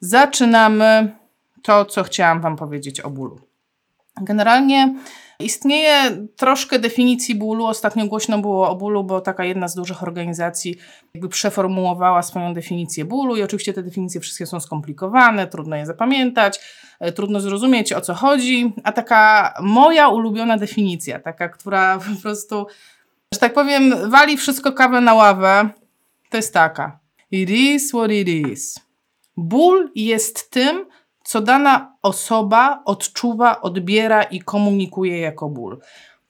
zaczynamy to, co chciałam Wam powiedzieć o bólu. Generalnie Istnieje troszkę definicji bólu. Ostatnio głośno było o bólu, bo taka jedna z dużych organizacji jakby przeformułowała swoją definicję bólu i oczywiście te definicje wszystkie są skomplikowane, trudno je zapamiętać, e, trudno zrozumieć o co chodzi, a taka moja ulubiona definicja, taka, która po prostu, że tak powiem, wali wszystko kawę na ławę, to jest taka. It is what it is. Ból jest tym, co dana osoba odczuwa, odbiera i komunikuje jako ból.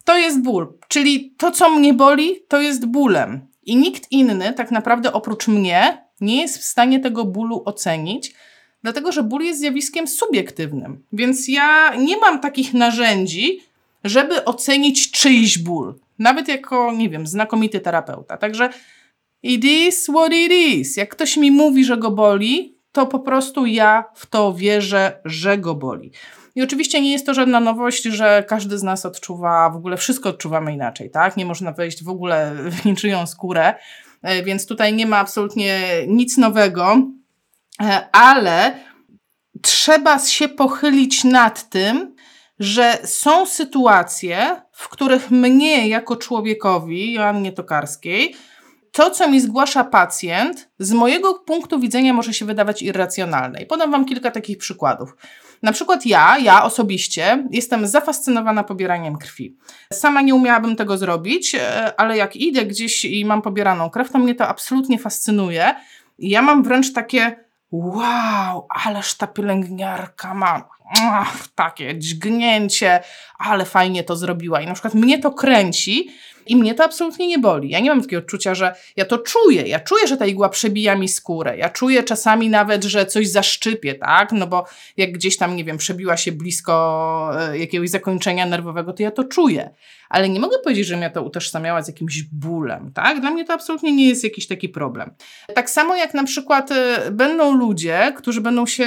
To jest ból, czyli to, co mnie boli, to jest bólem. I nikt inny, tak naprawdę oprócz mnie, nie jest w stanie tego bólu ocenić, dlatego że ból jest zjawiskiem subiektywnym. Więc ja nie mam takich narzędzi, żeby ocenić czyjś ból. Nawet jako, nie wiem, znakomity terapeuta. Także it is what it is. Jak ktoś mi mówi, że go boli, to po prostu ja w to wierzę, że go boli. I oczywiście nie jest to żadna nowość, że każdy z nas odczuwa, w ogóle wszystko odczuwamy inaczej, tak? Nie można wejść w ogóle w niczyją skórę, e, więc tutaj nie ma absolutnie nic nowego, e, ale trzeba się pochylić nad tym, że są sytuacje, w których mnie jako człowiekowi, Joannie Tokarskiej, to, co mi zgłasza pacjent, z mojego punktu widzenia może się wydawać irracjonalne. I podam Wam kilka takich przykładów. Na przykład ja, ja osobiście jestem zafascynowana pobieraniem krwi. Sama nie umiałabym tego zrobić, e, ale jak idę gdzieś i mam pobieraną krew, to mnie to absolutnie fascynuje. I ja mam wręcz takie wow, ależ ta pielęgniarka ma ach, takie dźgnięcie, ale fajnie to zrobiła. I na przykład mnie to kręci, i mnie to absolutnie nie boli. Ja nie mam takiego odczucia, że ja to czuję. Ja czuję, że ta igła przebija mi skórę. Ja czuję czasami nawet, że coś zaszczypie, tak? No bo jak gdzieś tam, nie wiem, przebiła się blisko e, jakiegoś zakończenia nerwowego, to ja to czuję. Ale nie mogę powiedzieć, że mnie to utożsamiała z jakimś bólem, tak? Dla mnie to absolutnie nie jest jakiś taki problem. Tak samo jak na przykład e, będą ludzie, którzy będą się,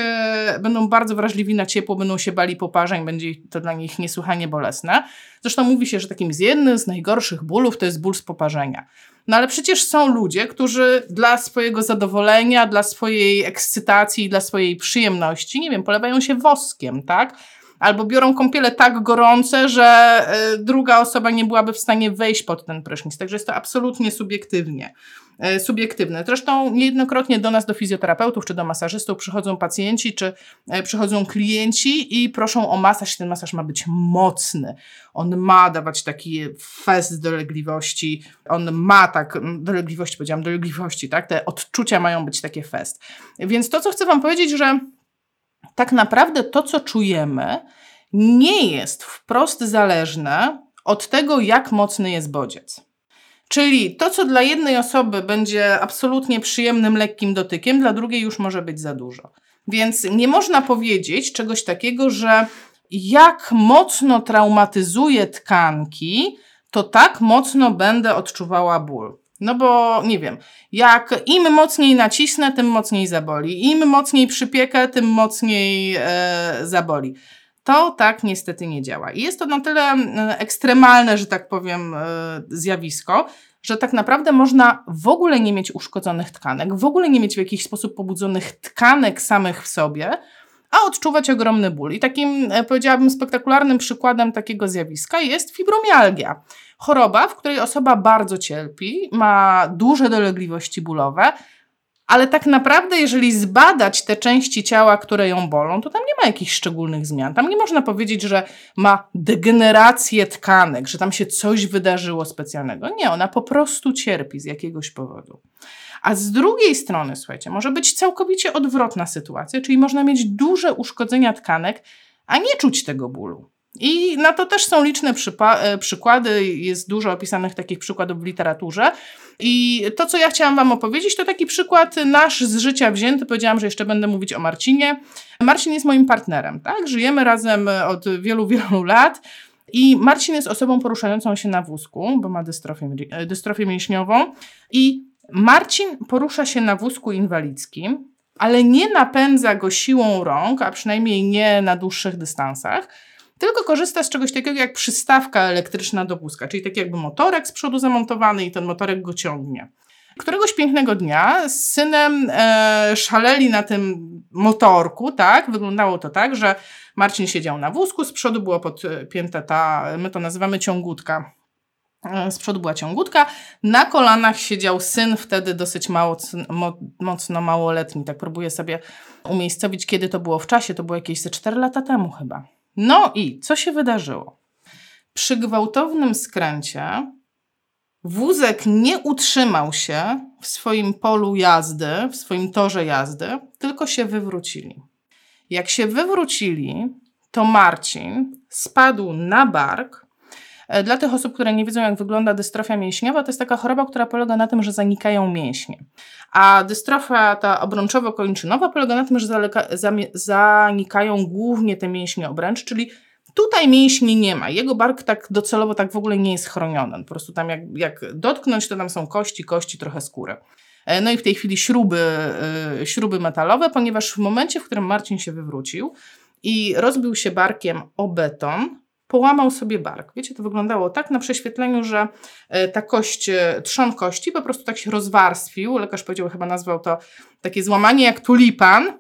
będą bardzo wrażliwi na ciepło, będą się bali poparzeń, będzie to dla nich niesłychanie bolesne. Zresztą mówi się, że takim z jednym z najgorszych bólów to jest ból z poparzenia. No ale przecież są ludzie, którzy dla swojego zadowolenia, dla swojej ekscytacji, dla swojej przyjemności, nie wiem, polewają się woskiem, tak? Albo biorą kąpiele tak gorące, że y, druga osoba nie byłaby w stanie wejść pod ten prysznic. Także jest to absolutnie subiektywnie. E, subiektywne. Zresztą niejednokrotnie do nas, do fizjoterapeutów czy do masażystów przychodzą pacjenci czy e, przychodzą klienci i proszą o masaż. Ten masaż ma być mocny. On ma dawać taki fest dolegliwości. On ma tak, dolegliwości, powiedziałam, dolegliwości, tak? Te odczucia mają być takie fest. Więc to, co chcę Wam powiedzieć, że tak naprawdę to, co czujemy, nie jest wprost zależne od tego, jak mocny jest bodziec. Czyli to, co dla jednej osoby będzie absolutnie przyjemnym, lekkim dotykiem, dla drugiej już może być za dużo. Więc nie można powiedzieć czegoś takiego, że jak mocno traumatyzuje tkanki, to tak mocno będę odczuwała ból. No bo nie wiem, jak im mocniej nacisnę, tym mocniej zaboli. Im mocniej przypiekę, tym mocniej e, zaboli. To tak niestety nie działa. I jest to na tyle ekstremalne, że tak powiem, e, zjawisko, że tak naprawdę można w ogóle nie mieć uszkodzonych tkanek, w ogóle nie mieć w jakiś sposób pobudzonych tkanek samych w sobie, a odczuwać ogromny ból. I takim, e, powiedziałabym, spektakularnym przykładem takiego zjawiska jest fibromialgia. Choroba, w której osoba bardzo cierpi, ma duże dolegliwości bólowe, ale tak naprawdę, jeżeli zbadać te części ciała, które ją bolą, to tam nie ma jakichś szczególnych zmian. Tam nie można powiedzieć, że ma degenerację tkanek, że tam się coś wydarzyło specjalnego. Nie, ona po prostu cierpi z jakiegoś powodu. A z drugiej strony, słuchajcie, może być całkowicie odwrotna sytuacja, czyli można mieć duże uszkodzenia tkanek, a nie czuć tego bólu. I na to też są liczne e, przykłady, jest dużo opisanych takich przykładów w literaturze. I to, co ja chciałam Wam opowiedzieć, to taki przykład nasz z życia wzięty. Powiedziałam, że jeszcze będę mówić o Marcinie. Marcin jest moim partnerem, tak? Żyjemy razem od wielu, wielu lat. I Marcin jest osobą poruszającą się na wózku, bo ma dystrofię, e, dystrofię mięśniową. I Marcin porusza się na wózku inwalidzkim, ale nie napędza go siłą rąk, a przynajmniej nie na dłuższych dystansach tylko korzysta z czegoś takiego jak przystawka elektryczna do wózka, czyli tak jakby motorek z przodu zamontowany i ten motorek go ciągnie. Któregoś pięknego dnia z synem e, szaleli na tym motorku, tak? Wyglądało to tak, że Marcin siedział na wózku, z przodu była podpięta ta, my to nazywamy ciągutka. E, z przodu była ciągutka, na kolanach siedział syn, wtedy dosyć mało, mo, mocno małoletni. Tak próbuję sobie umiejscowić, kiedy to było w czasie. To było jakieś ze 4 lata temu chyba. No i co się wydarzyło? Przy gwałtownym skręcie wózek nie utrzymał się w swoim polu jazdy, w swoim torze jazdy, tylko się wywrócili. Jak się wywrócili, to Marcin spadł na bark. E, dla tych osób, które nie wiedzą, jak wygląda dystrofia mięśniowa, to jest taka choroba, która polega na tym, że zanikają mięśnie. A dystrofia ta obrączowo-kończynowa polega na tym, że zanikają głównie te mięśnie obręcz, czyli Tutaj mięśni nie ma. Jego bark tak docelowo tak w ogóle nie jest chroniony. Po prostu tam jak, jak dotknąć, to tam są kości, kości, trochę skóry. E, no i w tej chwili śruby, e, śruby metalowe, ponieważ w momencie, w którym Marcin się wywrócił i rozbił się barkiem o beton, połamał sobie bark. Wiecie, to wyglądało tak na prześwietleniu, że e, ta kość, trzon kości po prostu tak się rozwarstwił. Lekarz powiedział, chyba nazwał to takie złamanie jak tulipan,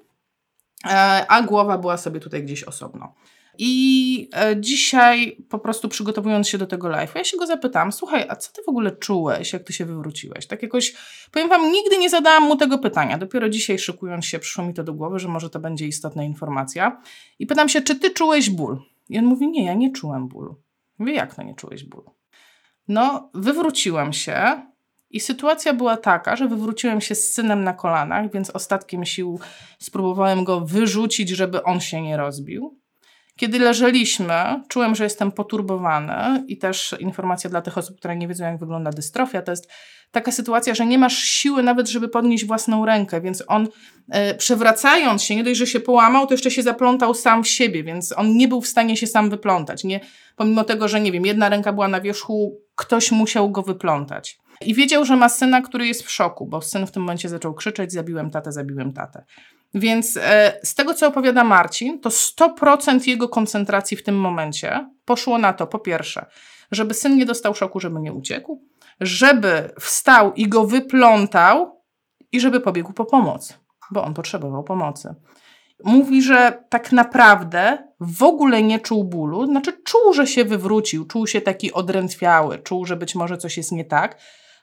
a głowa była sobie tutaj gdzieś osobno. I e, dzisiaj po prostu przygotowując się do tego live, ja się go zapytałam, słuchaj, a co ty w ogóle czułeś, jak ty się wywróciłeś? Tak jakoś, powiem wam, nigdy nie zadałam mu tego pytania. Dopiero dzisiaj szykując się, przyszło mi to do głowy, że może to będzie istotna informacja. I pytam się, czy ty czułeś ból? I on mówi, nie, ja nie czułem bólu. Mówię, jak to nie czułeś bólu? No, wywróciłem się i sytuacja była taka, że wywróciłem się z synem na kolanach, więc ostatkiem sił spróbowałem go wyrzucić, żeby on się nie rozbił. Kiedy leżeliśmy, czułem, że jestem poturbowany i też informacja dla tych osób, które nie wiedzą, jak wygląda dystrofia, to jest taka sytuacja, że nie masz siły nawet, żeby podnieść własną rękę, więc on e, przewracając się, nie dość, że się połamał, to jeszcze się zaplątał sam w siebie, więc on nie był w stanie się sam wyplątać. Nie, pomimo tego, że nie wiem, jedna ręka była na wierzchu, ktoś musiał go wyplątać. I wiedział, że ma syna, który jest w szoku, bo syn w tym momencie zaczął krzyczeć: Zabiłem tatę, zabiłem tatę. Więc e, z tego, co opowiada Marcin, to 100% jego koncentracji w tym momencie poszło na to, po pierwsze, żeby syn nie dostał szoku, żeby nie uciekł, żeby wstał i go wyplątał i żeby pobiegł po pomoc, bo on potrzebował pomocy. Mówi, że tak naprawdę w ogóle nie czuł bólu, znaczy czuł, że się wywrócił, czuł się taki odrętwiały, czuł, że być może coś jest nie tak,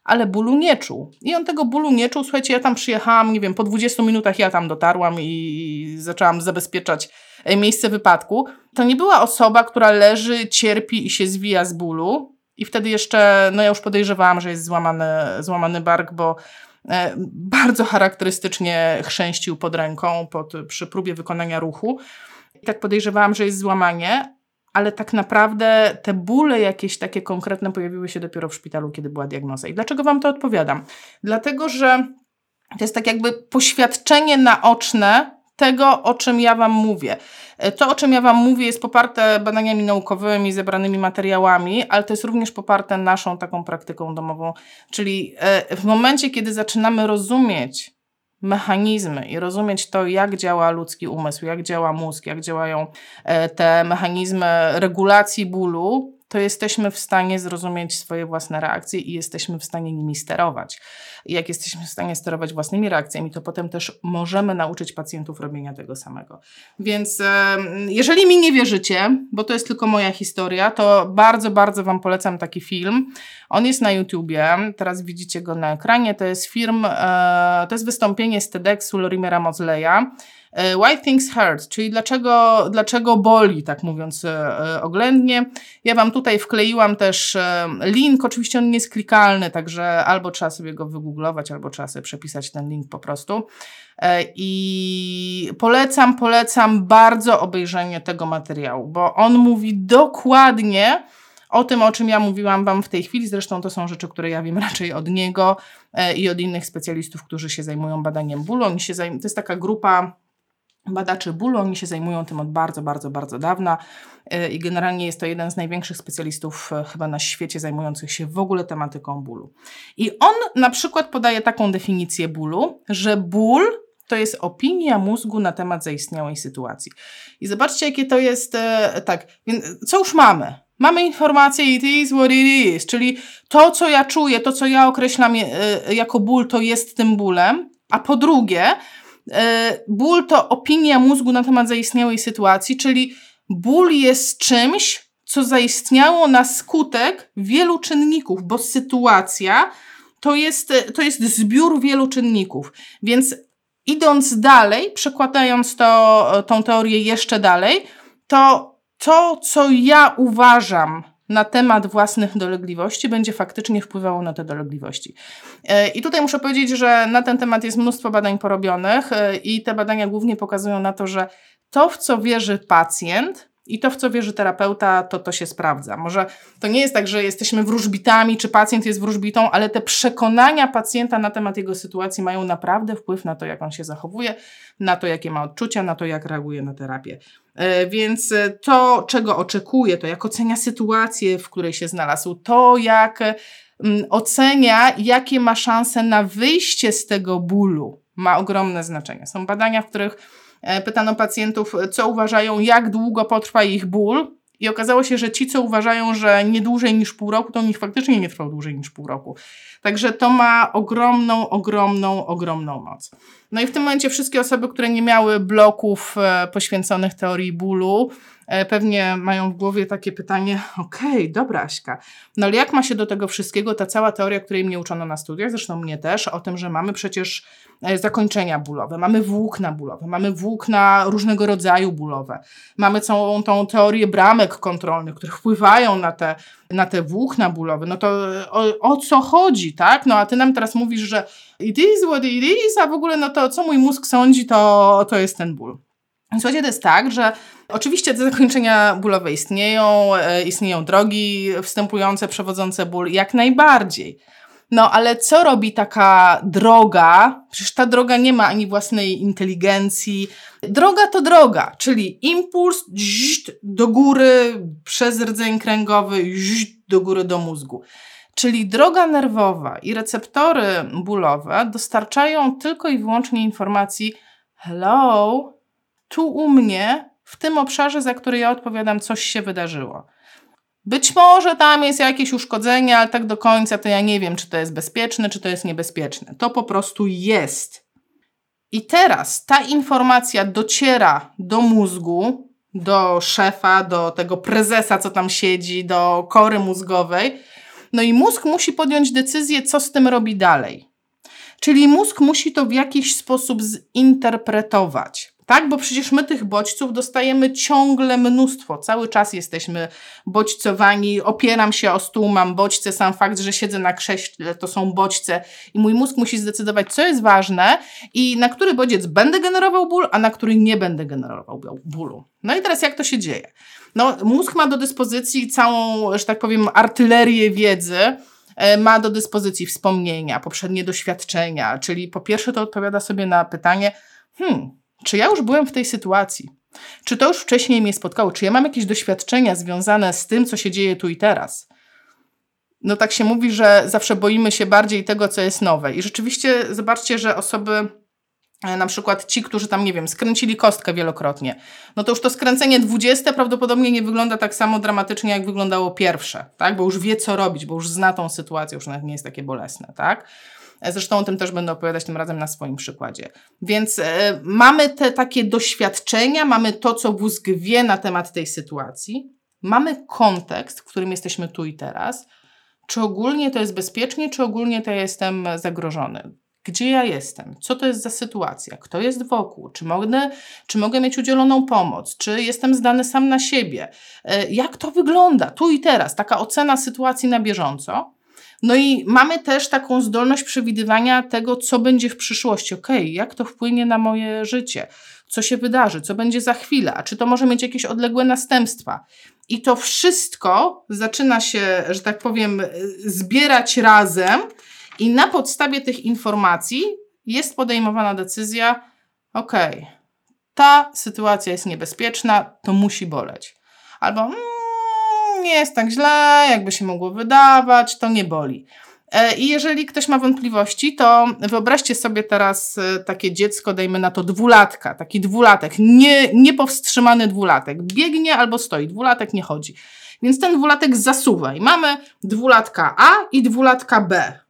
ale bólu nie czuł. I on tego bólu nie czuł. Słuchajcie, ja tam przyjechałam, nie wiem, po 20 minutach ja tam dotarłam i zaczęłam zabezpieczać e, miejsce wypadku. To nie była osoba, która leży, cierpi i się zwija z bólu. I wtedy jeszcze, no ja już podejrzewałam, że jest złamany, złamany bark, bo e, bardzo charakterystycznie chrzęścił pod ręką pod, przy próbie wykonania ruchu. I tak podejrzewałam, że jest złamanie, ale tak naprawdę te bóle jakieś takie konkretne pojawiły się dopiero w szpitalu, kiedy była diagnoza. I dlaczego Wam to odpowiadam? Dlatego, że to jest tak jakby poświadczenie naoczne tego, o czym ja Wam mówię. To, o czym ja Wam mówię, jest poparte badaniami naukowymi, zebranymi materiałami, ale to jest również poparte naszą taką praktyką domową. Czyli e, w momencie, kiedy zaczynamy rozumieć, mechanizmy i rozumieć to, jak działa ludzki umysł, jak działa mózg, jak działają e, te mechanizmy regulacji bólu, to jesteśmy w stanie zrozumieć swoje własne reakcje i jesteśmy w stanie nimi sterować. I jak jesteśmy w stanie sterować własnymi reakcjami, to potem też możemy nauczyć pacjentów robienia tego samego. Więc jeżeli mi nie wierzycie, bo to jest tylko moja historia, to bardzo, bardzo Wam polecam taki film. On jest na YouTubie, teraz widzicie go na ekranie. To jest film, e, to jest wystąpienie z TEDxu Lorimera Mozleya. E, why things hurt, czyli dlaczego, dlaczego boli, tak mówiąc e, e, oględnie. Ja Wam tutaj wkleiłam też link, oczywiście on nie jest klikalny, także albo trzeba sobie go wygooglować, albo trzeba sobie przepisać ten link po prostu. I polecam, polecam bardzo obejrzenie tego materiału, bo on mówi dokładnie o tym, o czym ja mówiłam Wam w tej chwili. Zresztą to są rzeczy, które ja wiem raczej od niego i od innych specjalistów, którzy się zajmują badaniem bólu. Oni się zajm- to jest taka grupa badaczy bólu. Oni się zajmują tym od bardzo, bardzo, bardzo dawna e, i generalnie jest to jeden z największych specjalistów e, chyba na świecie zajmujących się w ogóle tematyką bólu. I on na przykład podaje taką definicję bólu, że ból to jest opinia mózgu na temat zaistniałej sytuacji. I zobaczcie, jakie to jest, e, tak, więc co już mamy? Mamy informację it is what it is, czyli to, co ja czuję, to, co ja określam jako ból, to jest tym bólem, a po drugie, ból to opinia mózgu na temat zaistniałej sytuacji, czyli ból jest czymś, co zaistniało na skutek wielu czynników, bo sytuacja to jest, to jest zbiór wielu czynników. Więc idąc dalej, przekładając to, tą teorię jeszcze dalej, to to, co ja uważam na temat własnych dolegliwości, będzie faktycznie wpływało na te dolegliwości. E, I tutaj muszę powiedzieć, że na ten temat jest mnóstwo badań porobionych e, i te badania głównie pokazują na to, że to, w co wierzy pacjent, i to, w co wierzy terapeuta, to to się sprawdza. Może to nie jest tak, że jesteśmy wróżbitami, czy pacjent jest wróżbitą, ale te przekonania pacjenta na temat jego sytuacji mają naprawdę wpływ na to, jak on się zachowuje, na to, jakie ma odczucia, na to, jak reaguje na terapię. E, więc to, czego oczekuje, to jak ocenia sytuację, w której się znalazł, to jak mm, ocenia, jakie ma szanse na wyjście z tego bólu, ma ogromne znaczenie. Są badania, w których E, pytano pacjentów, co uważają, jak długo potrwa ich ból. I okazało się, że ci, co uważają, że nie dłużej niż pół roku, to u nich faktycznie nie trwał dłużej niż pół roku. Także to ma ogromną, ogromną, ogromną moc. No i w tym momencie wszystkie osoby, które nie miały bloków e, poświęconych teorii bólu, pewnie mają w głowie takie pytanie, okej, okay, dobra Aśka, no ale jak ma się do tego wszystkiego ta cała teoria, której mnie uczono na studiach, zresztą mnie też, o tym, że mamy przecież e, zakończenia bólowe, mamy włókna bólowe, mamy włókna różnego rodzaju bólowe, mamy całą tą teorię bramek kontrolnych, które wpływają na te, na te włókna bólowe, no to o, o co chodzi, tak? No a ty nam teraz mówisz, że it is what it is, a w ogóle no to co mój mózg sądzi, to, to jest ten ból. Słuchajcie, to jest tak, że oczywiście te zakończenia bólowe istnieją, e, istnieją drogi wstępujące, przewodzące ból, jak najbardziej. No ale co robi taka droga? Przecież ta droga nie ma ani własnej inteligencji. Droga to droga, czyli impuls do góry przez rdzeń kręgowy do góry do mózgu. Czyli droga nerwowa i receptory bólowe dostarczają tylko i wyłącznie informacji hello, tu u mnie, w tym obszarze, za który ja odpowiadam, coś się wydarzyło. Być może tam jest jakieś uszkodzenie, ale tak do końca to ja nie wiem, czy to jest bezpieczne, czy to jest niebezpieczne. To po prostu jest. I teraz ta informacja dociera do mózgu, do szefa, do tego prezesa, co tam siedzi, do kory mózgowej. No i mózg musi podjąć decyzję, co z tym robi dalej. Czyli mózg musi to w jakiś sposób zinterpretować tak? Bo przecież my tych bodźców dostajemy ciągle mnóstwo. Cały czas jesteśmy bodźcowani. Opieram się o stół, mam bodźce. Sam fakt, że siedzę na krześle, to są bodźce. I mój mózg musi zdecydować, co jest ważne i na który bodziec będę generował ból, a na który nie będę generował bólu. No i teraz jak to się dzieje? No, mózg ma do dyspozycji całą, że tak powiem, artylerię wiedzy, e, ma do dyspozycji wspomnienia, poprzednie doświadczenia, czyli po pierwsze to odpowiada sobie na pytanie, hmm, czy ja już byłem w tej sytuacji? Czy to już wcześniej mnie spotkało? Czy ja mam jakieś doświadczenia związane z tym, co się dzieje tu i teraz? No tak się mówi, że zawsze boimy się bardziej tego, co jest nowe. I rzeczywiście zobaczcie, że osoby, e, na przykład ci, którzy tam, nie wiem, skręcili kostkę wielokrotnie, no to już to skręcenie dwudzieste prawdopodobnie nie wygląda tak samo dramatycznie, jak wyglądało pierwsze, tak? Bo już wie, co robić, bo już zna tą sytuację, już nawet nie jest takie bolesne, tak? Zresztą o tym też będę opowiadać tym razem na swoim przykładzie. Więc e, mamy te takie doświadczenia, mamy to, co mózg wie na temat tej sytuacji, mamy kontekst, w którym jesteśmy tu i teraz. Czy ogólnie to jest bezpiecznie, czy ogólnie to ja jestem zagrożony? Gdzie ja jestem? Co to jest za sytuacja? Kto jest wokół? Czy mogę, czy mogę mieć udzieloną pomoc? Czy jestem zdany sam na siebie? E, jak to wygląda tu i teraz? Taka ocena sytuacji na bieżąco. No i mamy też taką zdolność przewidywania tego, co będzie w przyszłości. Ok, jak to wpłynie na moje życie? Co się wydarzy? Co będzie za chwilę? A czy to może mieć jakieś odległe następstwa? I to wszystko zaczyna się, że tak powiem, zbierać razem, i na podstawie tych informacji jest podejmowana decyzja: ok, ta sytuacja jest niebezpieczna, to musi boleć. Albo mm, nie jest tak źle, jakby się mogło wydawać, to nie boli. E, I jeżeli ktoś ma wątpliwości, to wyobraźcie sobie teraz e, takie dziecko, dajmy na to dwulatka, taki dwulatek, nie, niepowstrzymany dwulatek. Biegnie albo stoi, dwulatek nie chodzi. Więc ten dwulatek zasuwa i mamy dwulatka A i dwulatka B.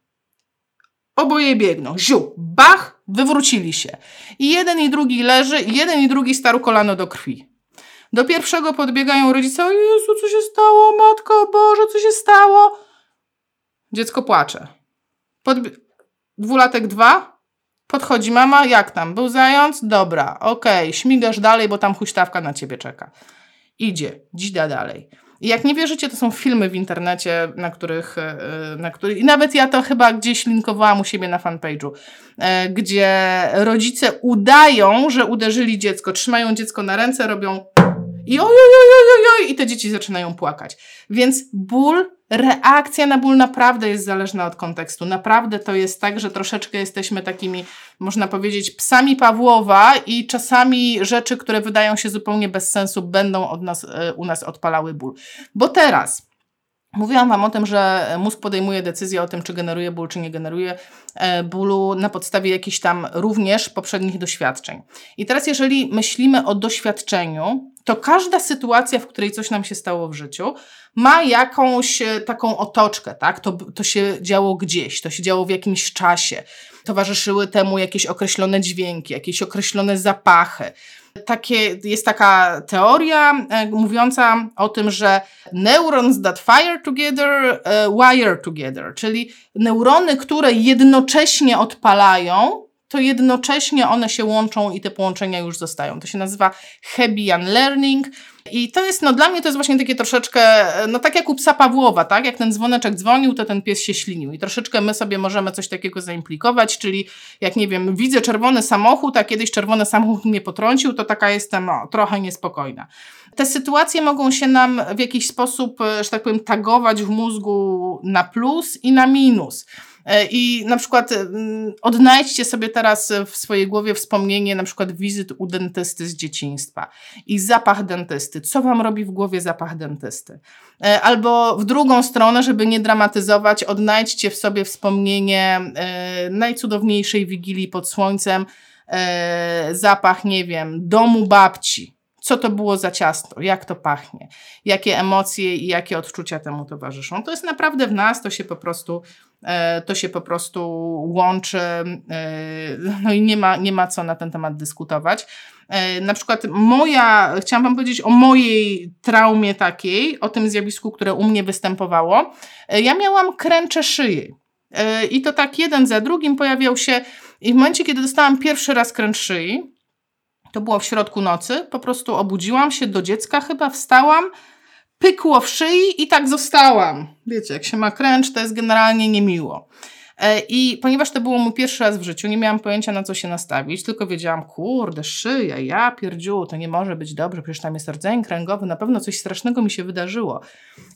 Oboje biegną. Ziu, bach, wywrócili się. I jeden i drugi leży, jeden i drugi starł kolano do krwi. Do pierwszego podbiegają rodzice, o Jezu, co się stało, matko Boże, co się stało? Dziecko płacze. Dwulatek dwa. Podchodzi mama, jak tam? Był zając? Dobra, okej, okay. śmigasz dalej, bo tam huśtawka na ciebie czeka. Idzie, dzida dalej. I jak nie wierzycie, to są filmy w internecie, na których, e, na których i nawet ja to chyba gdzieś linkowałam u siebie na fanpage'u, e, gdzie rodzice udają, że uderzyli dziecko, trzymają dziecko na ręce, robią i oj, oj, oj, oj, oj, i te dzieci zaczynają płakać. Więc ból, reakcja na ból naprawdę jest zależna od kontekstu. Naprawdę to jest tak, że troszeczkę jesteśmy takimi, można powiedzieć, psami Pawłowa i czasami rzeczy, które wydają się zupełnie bez sensu, będą od nas, e, u nas odpalały ból. Bo teraz Mówiłam Wam o tym, że mózg podejmuje decyzję o tym, czy generuje ból, czy nie generuje e, bólu na podstawie jakichś tam również poprzednich doświadczeń. I teraz, jeżeli myślimy o doświadczeniu, to każda sytuacja, w której coś nam się stało w życiu, ma jakąś e, taką otoczkę, tak? To, to się działo gdzieś, to się działo w jakimś czasie. Towarzyszyły temu jakieś określone dźwięki, jakieś określone zapachy. Takie, jest taka teoria e, mówiąca o tym, że neurons that fire together, e, wire together, czyli neurony, które jednocześnie odpalają, to jednocześnie one się łączą i te połączenia już zostają. To się nazywa Hebbian Learning. I to jest, no dla mnie to jest właśnie takie troszeczkę, no tak jak u psa Pawłowa, tak? Jak ten dzwoneczek dzwonił, to ten pies się ślinił. I troszeczkę my sobie możemy coś takiego zaimplikować, czyli jak nie wiem, widzę czerwony samochód, a kiedyś czerwony samochód mnie potrącił, to taka jestem no, trochę niespokojna. Te sytuacje mogą się nam w jakiś sposób, że tak powiem, tagować w mózgu na plus i na minus. E, I na przykład mm, odnajdźcie sobie teraz w swojej głowie wspomnienie na przykład wizyt u dentysty z dzieciństwa i zapach dentysty. Co wam robi w głowie zapach dentysty? E, albo w drugą stronę, żeby nie dramatyzować, odnajdźcie w sobie wspomnienie e, najcudowniejszej wigilii pod słońcem, zapach, nie wiem, domu babci co to było za ciasto, jak to pachnie, jakie emocje i jakie odczucia temu towarzyszą. To jest naprawdę w nas, to się po prostu, e, to się po prostu łączy, e, no i nie ma, nie ma co na ten temat dyskutować. E, na przykład moja, chciałam Wam powiedzieć o mojej traumie takiej, o tym zjawisku, które u mnie występowało. Ja miałam kręcze szyi. I to tak jeden za drugim pojawiał się. I w momencie, kiedy dostałam pierwszy raz kręcz szyi, to było w środku nocy. Po prostu obudziłam się do dziecka, chyba wstałam, pykło w szyi i tak zostałam. Wiecie, jak się ma kręcz, to jest generalnie niemiło. E, I ponieważ to było mój pierwszy raz w życiu, nie miałam pojęcia na co się nastawić, tylko wiedziałam, kurde, szyja, ja pierdziu, to nie może być dobrze, przecież tam jest rdzeń kręgowy, na pewno coś strasznego mi się wydarzyło.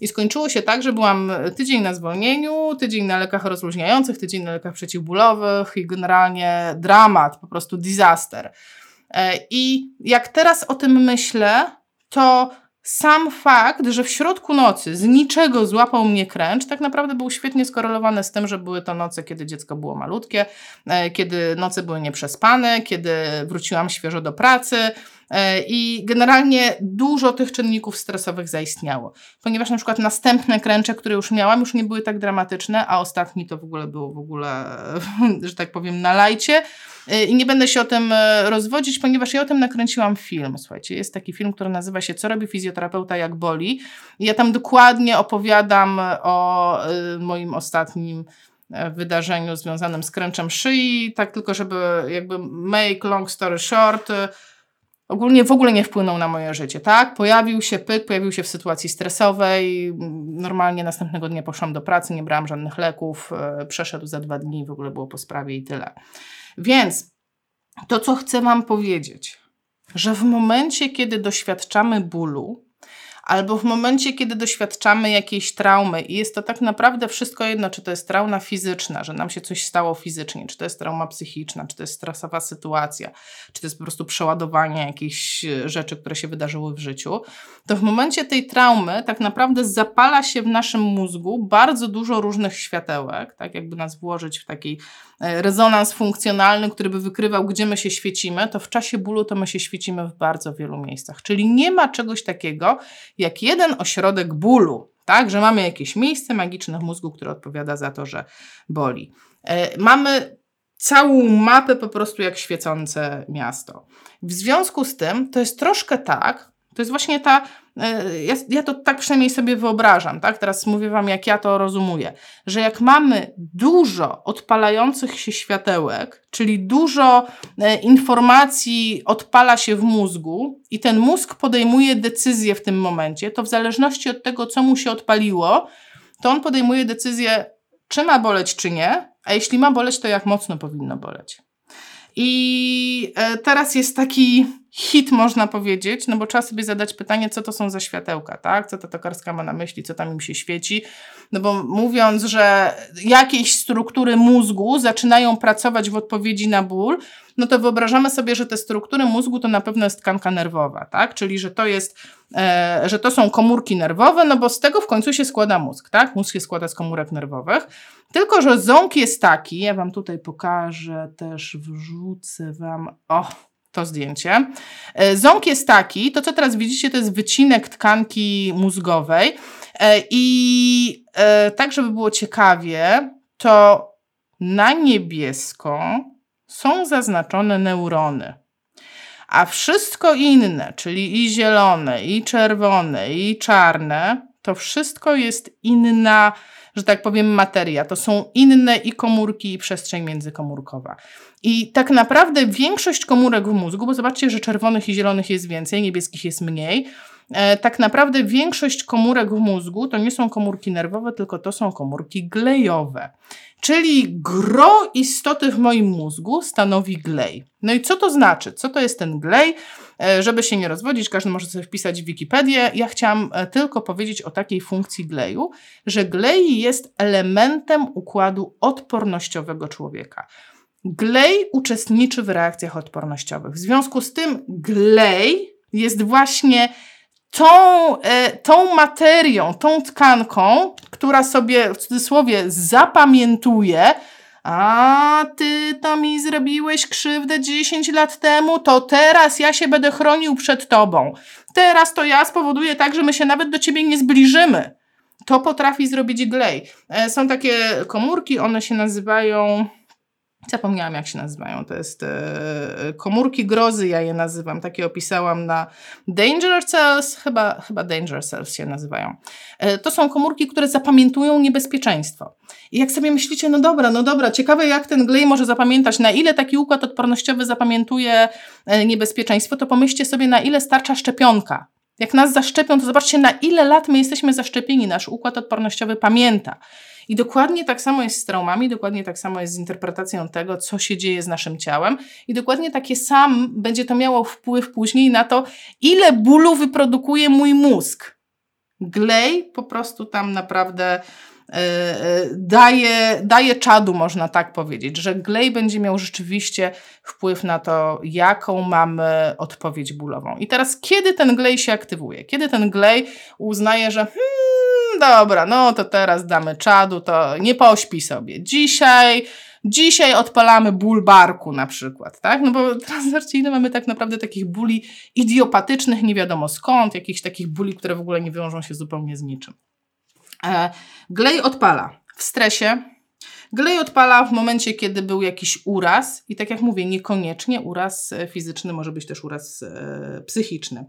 I skończyło się tak, że byłam tydzień na zwolnieniu, tydzień na lekach rozluźniających, tydzień na lekach przeciwbólowych i generalnie dramat, po prostu disaster. E, I jak teraz o tym myślę, to sam fakt, że w środku nocy z niczego złapał mnie kręcz, tak naprawdę był świetnie skorelowany z tym, że były to noce, kiedy dziecko było malutkie, e, kiedy noce były nieprzespane, kiedy wróciłam świeżo do pracy. E, I generalnie dużo tych czynników stresowych zaistniało, ponieważ na przykład następne kręcze, które już miałam, już nie były tak dramatyczne, a ostatni to w ogóle było w ogóle, że tak powiem, na lajcie. E, I nie będę się o tym e, rozwodzić, ponieważ ja o tym nakręciłam film. Słuchajcie, jest taki film, który nazywa się Co robi fizjoterapeuta jak boli. I ja tam dokładnie opowiadam o moim ostatnim wydarzeniu związanym z kręczem szyi, tak tylko żeby jakby make long story short, ogólnie w ogóle nie wpłynął na moje życie, tak? Pojawił się pyk, pojawił się w sytuacji stresowej, normalnie następnego dnia poszłam do pracy, nie brałam żadnych leków, e, przeszedł za dwa dni, w ogóle było po sprawie i tyle. Więc to, co chcę Wam powiedzieć, że w momencie, kiedy doświadczamy bólu, albo w momencie, kiedy doświadczamy jakiejś traumy i jest to tak naprawdę wszystko jedno, czy to jest trauma fizyczna, że nam się coś stało fizycznie, czy to jest trauma psychiczna, czy to jest stresowa sytuacja, czy to jest po prostu przeładowanie jakichś e, rzeczy, które się wydarzyły w życiu, to w momencie tej traumy tak naprawdę zapala się w naszym mózgu bardzo dużo różnych światełek, tak jakby nas włożyć w taki e, rezonans funkcjonalny, który by wykrywał, gdzie my się świecimy, to w czasie bólu to my się świecimy w bardzo wielu miejscach. Czyli nie ma czegoś takiego jak jeden ośrodek bólu, tak, że mamy jakieś miejsce magiczne w mózgu, które odpowiada za to, że boli. E, mamy całą mapę po prostu jak świecące miasto. W związku z tym to jest troszkę tak, to jest właśnie ta, e, ja, ja, to tak przynajmniej sobie wyobrażam, tak? Teraz mówię Wam, jak ja to rozumuję, że jak mamy dużo odpalających się światełek, czyli dużo e, informacji odpala się w mózgu i ten mózg podejmuje decyzję w tym momencie, to w zależności od tego, co mu się odpaliło, to on podejmuje decyzję, czy ma boleć, czy nie, a jeśli ma boleć, to jak mocno powinno boleć. I e, teraz jest taki hit, można powiedzieć, no bo trzeba sobie zadać pytanie, co to są za światełka, tak? Co ta tokarska ma na myśli, co tam im się świeci. No bo mówiąc, że jakieś struktury mózgu zaczynają pracować w odpowiedzi na ból, no to wyobrażamy sobie, że te struktury mózgu to na pewno jest tkanka nerwowa, tak? Czyli, że to jest, e, że to są komórki nerwowe, no bo z tego w końcu się składa mózg, tak? Mózg się składa z komórek nerwowych. Tylko, że ząg jest taki, ja Wam tutaj pokażę, też wrzucę Wam, o, to zdjęcie. E, ząg jest taki, to co teraz widzicie, to jest wycinek tkanki mózgowej. E, I e, tak, żeby było ciekawie, to na niebiesko są zaznaczone neurony. A wszystko inne, czyli i zielone, i czerwone, i czarne, to wszystko jest inna że tak powiem, materia. To są inne i komórki, i przestrzeń międzykomórkowa. I tak naprawdę większość komórek w mózgu, bo zobaczcie, że czerwonych i zielonych jest więcej, niebieskich jest mniej, e, tak naprawdę większość komórek w mózgu to nie są komórki nerwowe, tylko to są komórki glejowe. Czyli gro istoty w moim mózgu stanowi glej. No i co to znaczy? Co to jest ten glej? E, żeby się nie rozwodzić, każdy może sobie wpisać w Wikipedię. Ja chciałam e, tylko powiedzieć o takiej funkcji gleju, że glej jest elementem układu odpornościowego człowieka. Glej uczestniczy w reakcjach odpornościowych. W związku z tym glej jest właśnie tą, e, tą materią, tą tkanką, która sobie w cudzysłowie zapamiętuje, a ty to mi zrobiłeś krzywdę 10 lat temu, to teraz ja się będę chronił przed tobą. Teraz to ja spowoduję tak, że my się nawet do ciebie nie zbliżymy. To potrafi zrobić glej. E, są takie komórki, one się nazywają Zapomniałam, jak się nazywają. To jest e, komórki grozy, ja je nazywam. Takie opisałam na Danger Cells, chyba, chyba Danger Cells się nazywają. E, to są komórki, które zapamiętują niebezpieczeństwo. I jak sobie myślicie, no dobra, no dobra, ciekawe jak ten glej może zapamiętać, na ile taki układ odpornościowy zapamiętuje e, niebezpieczeństwo, to pomyślcie sobie, na ile starcza szczepionka. Jak nas zaszczepią, to zobaczcie, na ile lat my jesteśmy zaszczepieni. Nasz układ odpornościowy pamięta. I dokładnie tak samo jest z traumami, dokładnie tak samo jest z interpretacją tego, co się dzieje z naszym ciałem, i dokładnie takie sam będzie to miało wpływ później na to, ile bólu wyprodukuje mój mózg. Glej po prostu tam naprawdę daje, daje czadu, można tak powiedzieć, że glej będzie miał rzeczywiście wpływ na to, jaką mamy odpowiedź bólową. I teraz, kiedy ten glej się aktywuje? Kiedy ten glej uznaje, że hmm, dobra, no to teraz damy czadu, to nie pośpi sobie. Dzisiaj Dzisiaj odpalamy ból barku na przykład, tak? No bo transwersyjne mamy tak naprawdę takich bóli idiopatycznych, nie wiadomo skąd, jakichś takich bóli, które w ogóle nie wiążą się zupełnie z niczym. E, glej odpala w stresie. Glej odpala w momencie, kiedy był jakiś uraz, i tak jak mówię, niekoniecznie uraz e, fizyczny, może być też uraz e, psychiczny.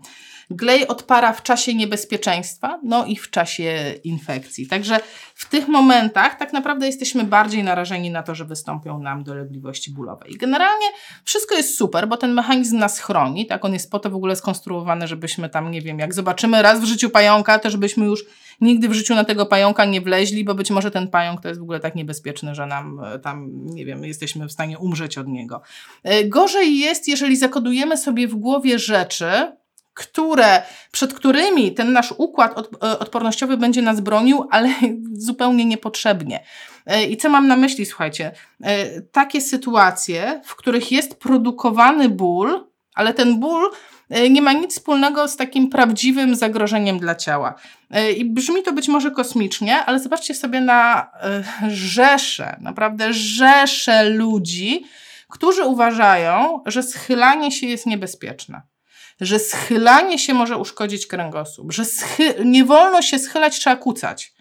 Glej odpala w czasie niebezpieczeństwa, no i w czasie infekcji. Także w tych momentach tak naprawdę jesteśmy bardziej narażeni na to, że wystąpią nam dolegliwości bólowe. I generalnie wszystko jest super, bo ten mechanizm nas chroni, tak? On jest po to w ogóle skonstruowany, żebyśmy tam, nie wiem, jak zobaczymy raz w życiu pająka, to żebyśmy już nigdy w życiu na tego pająka nie wleźli, bo być może ten pająk to jest w ogóle tak niebezpieczny, że nam e, tam, nie wiem, jesteśmy w stanie umrzeć od niego. E, gorzej jest, jeżeli zakodujemy sobie w głowie rzeczy, które, przed którymi ten nasz układ e, odpornościowy będzie nas bronił, ale zupełnie niepotrzebnie. I co mam na myśli, słuchajcie? Takie sytuacje, w których jest produkowany ból, ale ten ból nie ma nic wspólnego z takim prawdziwym zagrożeniem dla ciała. I brzmi to być może kosmicznie, ale zobaczcie sobie na rzesze, naprawdę rzesze ludzi, którzy uważają, że schylanie się jest niebezpieczne że schylanie się może uszkodzić kręgosłup, że nie wolno się schylać, trzeba kucać.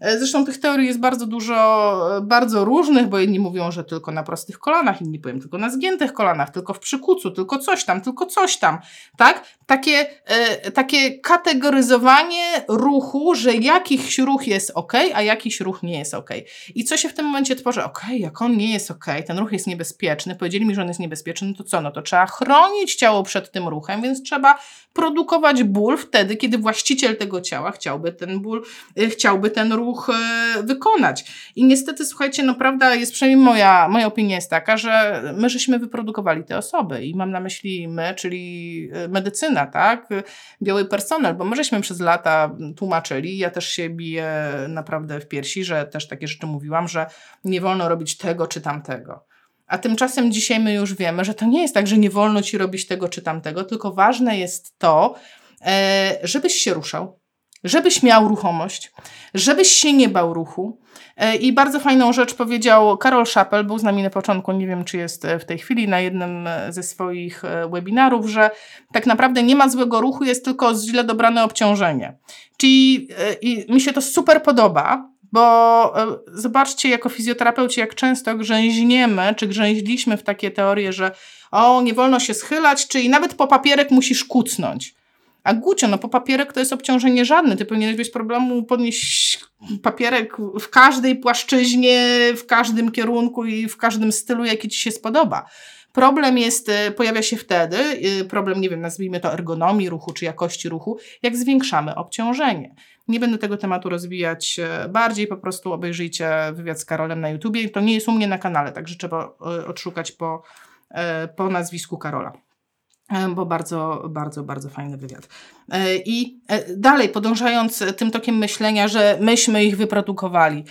E, zresztą tych teorii jest bardzo dużo, e, bardzo różnych, bo jedni mówią, że tylko na prostych kolanach, inni powiem tylko na zgiętych kolanach, tylko w przykucu, tylko coś tam, tylko coś tam, tak? Takie, e, takie kategoryzowanie ruchu, że jakiś ruch jest ok, a jakiś ruch nie jest ok. I co się w tym momencie tworzy? Ok, jak on nie jest ok, ten ruch jest niebezpieczny, powiedzieli mi, że on jest niebezpieczny, no to co? No to trzeba chronić ciało przed tym ruchem, więc trzeba produkować ból wtedy, kiedy właściciel tego ciała chciałby ten ból, chciałby ten ruch y, wykonać. I niestety, słuchajcie, no prawda jest, przynajmniej moja, moja opinia jest taka, że my żeśmy wyprodukowali te osoby i mam na myśli my, czyli y, medycyna, tak? Biały personel, bo my żeśmy przez lata tłumaczyli, ja też się biję naprawdę w piersi, że też takie rzeczy mówiłam, że nie wolno robić tego czy tamtego. A tymczasem dzisiaj my już wiemy, że to nie jest tak, że nie wolno ci robić tego czy tamtego, tylko ważne jest to, e, żebyś się ruszał, żebyś miał ruchomość, żebyś się nie bał ruchu. E, I bardzo fajną rzecz powiedział Karol Szapel, był z nami na początku, nie wiem czy jest w tej chwili, na jednym ze swoich e, webinarów, że tak naprawdę nie ma złego ruchu, jest tylko źle dobrane obciążenie. Czyli i mi się to super podoba, bo e, zobaczcie, jako fizjoterapeuci, jak często grzęźniemy, czy grzęźliśmy w takie teorie, że o, nie wolno się schylać, czyli nawet po papierek musisz kucnąć. A Gucio, no po papierek to jest obciążenie żadne. Ty powinieneś bez problemu podnieść papierek w każdej płaszczyźnie, w każdym kierunku i w każdym stylu, jaki ci się spodoba. Problem jest, e, pojawia się wtedy, e, problem, nie wiem, nazwijmy to ergonomii ruchu czy jakości ruchu, jak zwiększamy obciążenie. Nie będę tego tematu rozwijać e, bardziej, po prostu obejrzyjcie wywiad z Karolem na YouTubie. To nie jest u mnie na kanale, także trzeba odszukać po, po nazwisku Karola bo bardzo, bardzo, bardzo fajny wywiad. I dalej, podążając tym tokiem myślenia, że myśmy ich wyprodukowali,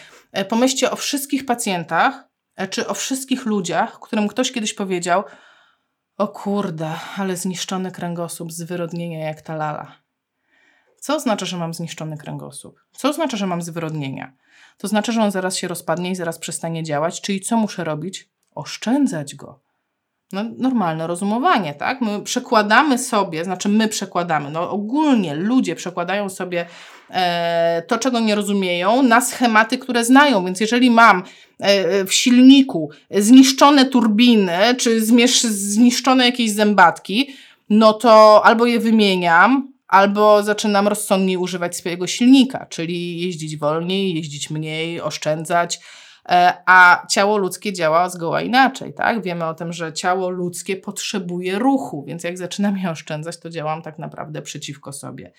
pomyślcie o wszystkich pacjentach, E, czy o wszystkich ludziach, którym ktoś kiedyś powiedział: O kurde, ale zniszczony kręgosłup, zwyrodnienia jak ta lala. Co oznacza, że mam zniszczony kręgosłup? Co oznacza, że mam zwyrodnienia? To znaczy, że on zaraz się rozpadnie i zaraz przestanie działać, czyli co muszę robić? Oszczędzać go no, normalne rozumowanie, tak? My przekładamy sobie, znaczy my przekładamy, no ogólnie ludzie przekładają sobie e, to, czego nie rozumieją, na schematy, które znają. Więc jeżeli mam e, w silniku zniszczone turbiny, czy zmierz, zniszczone jakieś zębatki, no to albo je wymieniam, albo zaczynam rozsądniej używać swojego silnika, czyli jeździć wolniej, jeździć mniej, oszczędzać E, a ciało ludzkie działa zgoła inaczej, tak? Wiemy o tym, że ciało ludzkie potrzebuje ruchu, więc jak zaczynam je oszczędzać, to działam tak naprawdę przeciwko sobie.